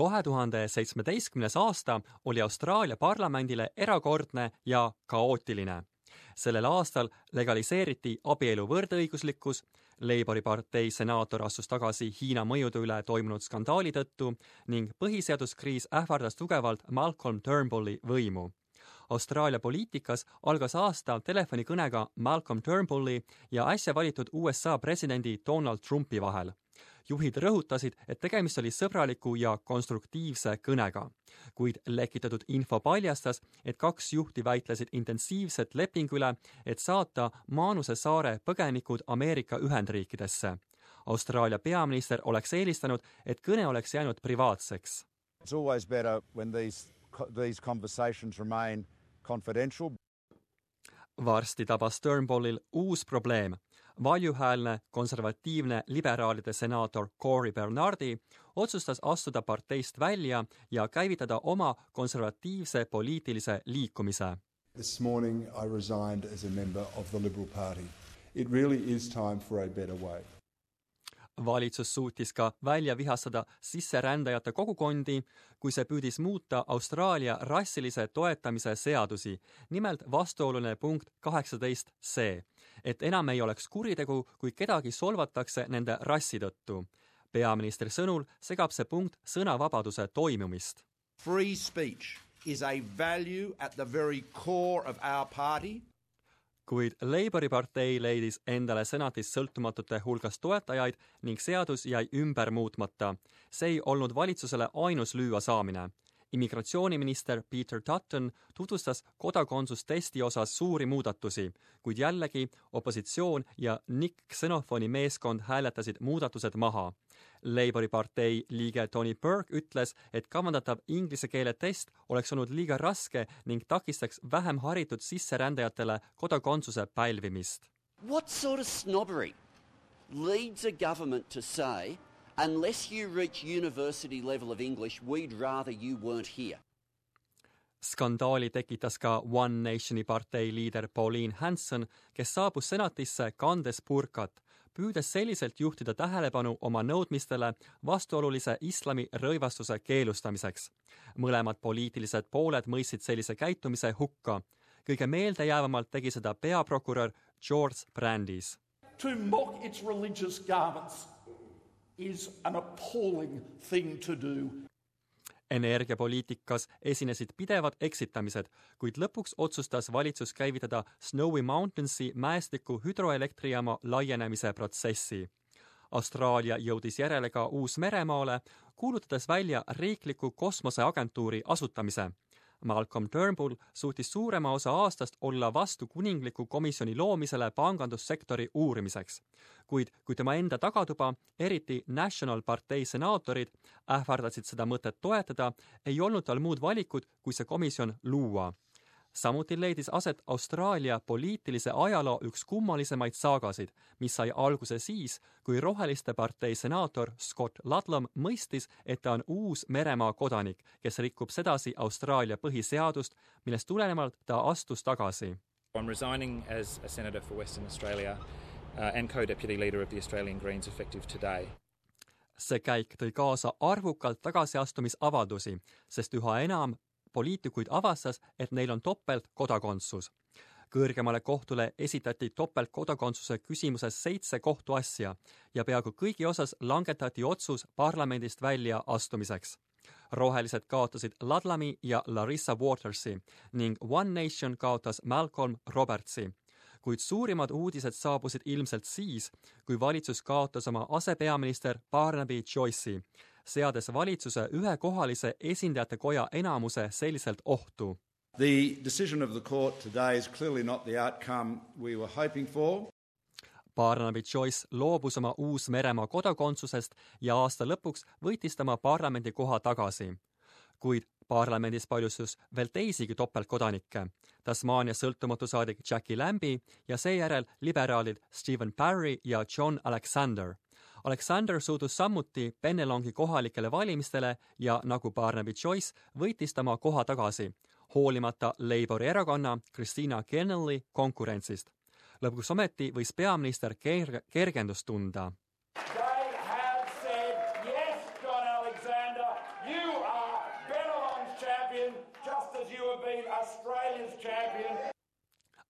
kahe tuhande seitsmeteistkümnes aasta oli Austraalia parlamendile erakordne ja kaootiline. sellel aastal legaliseeriti abielu võrdõiguslikkus, Labori partei senaator astus tagasi Hiina mõjude üle toimunud skandaali tõttu ning põhiseaduskriis ähvardas tugevalt Malcolm Turnbulli võimu. Austraalia poliitikas algas aasta telefonikõnega Malcolm Turnbulli ja äsja valitud USA presidendi Donald Trumpi vahel juhid rõhutasid, et tegemist oli sõbraliku ja konstruktiivse kõnega. kuid lekitatud info paljastas, et kaks juhti väitlesid intensiivset lepingu üle, et saata Maanuse saare põgenikud Ameerika Ühendriikidesse. Austraalia peaminister oleks eelistanud, et kõne oleks jäänud privaatseks. It's always better when these, these conversations remain confidential. varsti tabas Turnbullil uus probleem valjuhäälne konservatiivne liberaalide senaator Cory Bernardi otsustas astuda parteist välja ja käivitada oma konservatiivse poliitilise liikumise. This morning I resigned as a member of the Liberal Party. It really is time for a better way valitsus suutis ka välja vihastada sisserändajate kogukondi, kui see püüdis muuta Austraalia rassilise toetamise seadusi, nimelt vastuoluline punkt kaheksateist C, et enam ei oleks kuritegu, kui kedagi solvatakse nende rassi tõttu. peaministri sõnul segab see punkt sõnavabaduse toimumist. Free speech is a value at the very core of our party kuid Labori partei leidis endale senatis sõltumatute hulgas toetajaid ning seadus jäi ümber muutmata. see ei olnud valitsusele ainus lüüasaamine immigratsiooniminister Peter Dutton tutvustas kodakondsustesti osas suuri muudatusi, kuid jällegi opositsioon ja Nick Xenofoni meeskond hääletasid muudatused maha. Labori partei liige Tony Burke ütles, et kavandatav inglise keele test oleks olnud liiga raske ning takistaks vähem haritud sisserändajatele kodakondsuse pälvimist. What sort of snobbery leads a government to say unless you reach university level of English, we'd rather you weren't here. skandaali tekitas ka One Nationi partei liider Pauline Hanson, kes saabus senatisse kandes purkat, püüdes selliselt juhtida tähelepanu oma nõudmistele vastuolulise islami rõivastuse keelustamiseks. mõlemad poliitilised pooled mõistsid sellise käitumise hukka. kõige meeldejäävamalt tegi seda peaprokurör George Brandis. To mock its religious garments is an appalling thing to do. energiapoliitikas esinesid pidevad eksitamised, kuid lõpuks otsustas valitsus käivitada Snowy Mountainsi mäestiku hüdroelektrijaama laienemise protsessi. Austraalia jõudis järele ka Uus-Meremaale, kuulutades välja riikliku kosmoseagentuuri asutamise Malcolm Turnbull suutis suurema osa aastast olla vastu kuningliku komisjoni loomisele pangandussektori uurimiseks. kuid kui tema enda tagatuba, eriti National partei senaatorid, ähvardasid seda mõtet toetada, ei olnud tal muud valikut, kui see komisjon luua samuti leidis aset Austraalia poliitilise ajaloo üks kummalisemaid saagasid, mis sai alguse siis, kui Roheliste partei senaator Scott Ludlam mõistis, et ta on uus Meremaa kodanik, kes rikub sedasi Austraalia põhiseadust, millest tulenevalt ta astus tagasi. I am resigning as a senator for Western Australia uh, and co-deputy leader of the Australian Greens effective today see käik tõi kaasa arvukalt tagasiastumisavaldusi, sest üha enam poliitikuid avastas, et neil on topeltkodakondsus. kõrgemale kohtule esitati topeltkodakondsuse küsimuses seitse kohtuasja ja peaaegu kõigi osas langetati otsus parlamendist välja astumiseks. rohelised kaotasid Ladlami ja Larissa Watersi ning One Nation kaotas Malcolm Robertsi kuid suurimad uudised saabusid ilmselt siis, kui valitsus kaotas oma asepeaminister Barnaby Joyce'i seades valitsuse ühekohalise esindajate koja enamuse selliselt ohtu. The decision of the court today is clearly not the outcome we were hoping for. Barnaby Joyce loobus oma Uus-Meremaa kodakondsusest ja aasta lõpuks võitis tema parlamendikoha tagasi. kuid parlamendis paljustus veel teisigi topeltkodanikke, Tasmaania sõltumatu saadik Jackie Lambi ja seejärel liberaalid Stephen Parry ja John Alexander Alexander suudus samuti Bennelongi kohalikele valimistele ja nagu Barnaby Joyce, võitis ta oma koha tagasi, hoolimata Labori erakonna Christina Kennelly konkurentsist. lõpuks ometi võis peaminister ker-, kergendust tunda.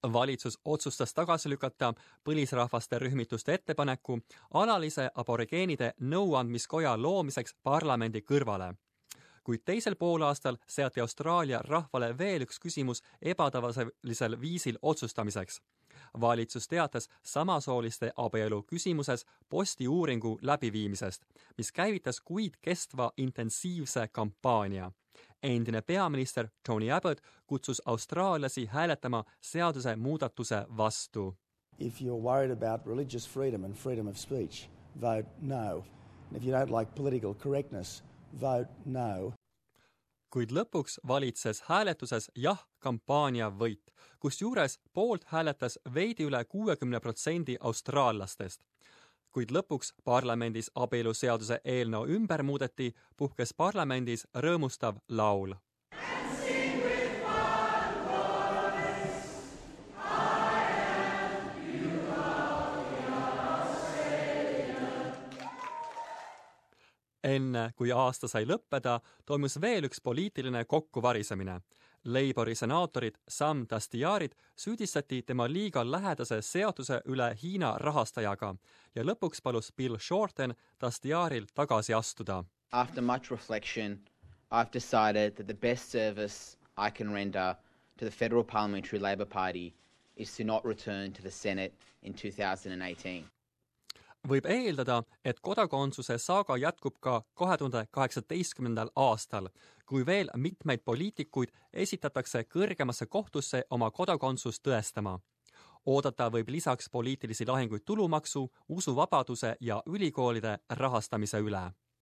Valitsus otsustas tagasi lükata põlisrahvaste rühmituste ettepaneku alalise aborigeenide nõuandmiskoja loomiseks parlamendi kõrvale kuid teisel poolaastal seati Austraalia rahvale veel üks küsimus ebatavalisel viisil otsustamiseks. valitsus teatas samasooliste abielu küsimuses postiuuringu läbiviimisest, mis käivitas kuid kestva intensiivse kampaania endine peaminister Tony Abbott kutsus austraallasi hääletama seaduse muudatuse vastu. If you're worried about religious freedom and freedom of speech, vote no. And if you don't like political correctness, vote no. kuid lõpuks valitses hääletuses jah-kampaania võit, kusjuures poolt hääletas veidi üle kuuekümne protsendi austraallastest. Kuid lõpuks parlamendis abieluseaduse eelnõu ümber muudeti, puhkes parlamendis rõõmustav laul enne kui aasta sai lõppeda, toimus veel üks poliitiline kokkuvarisemine. Labori senaatorid Sam Dastiarid süüdistati tema liiga lähedase seotuse üle Hiina rahastajaga ja lõpuks palus Bill Shorten Dastiaril tagasi astuda. After much reflection, I've decided that the best service I can render to the Federal Parliamentary Labor Party is to not return to the Senate in 2018 võib eeldada, et kodakondsuse saaga jätkub ka kahe tuhande kaheksateistkümnendal aastal, kui veel mitmeid poliitikuid esitatakse kõrgemasse kohtusse oma kodakondsust tõestama. oodata võib lisaks poliitilisi lahinguid tulumaksu, usuvabaduse ja ülikoolide rahastamise üle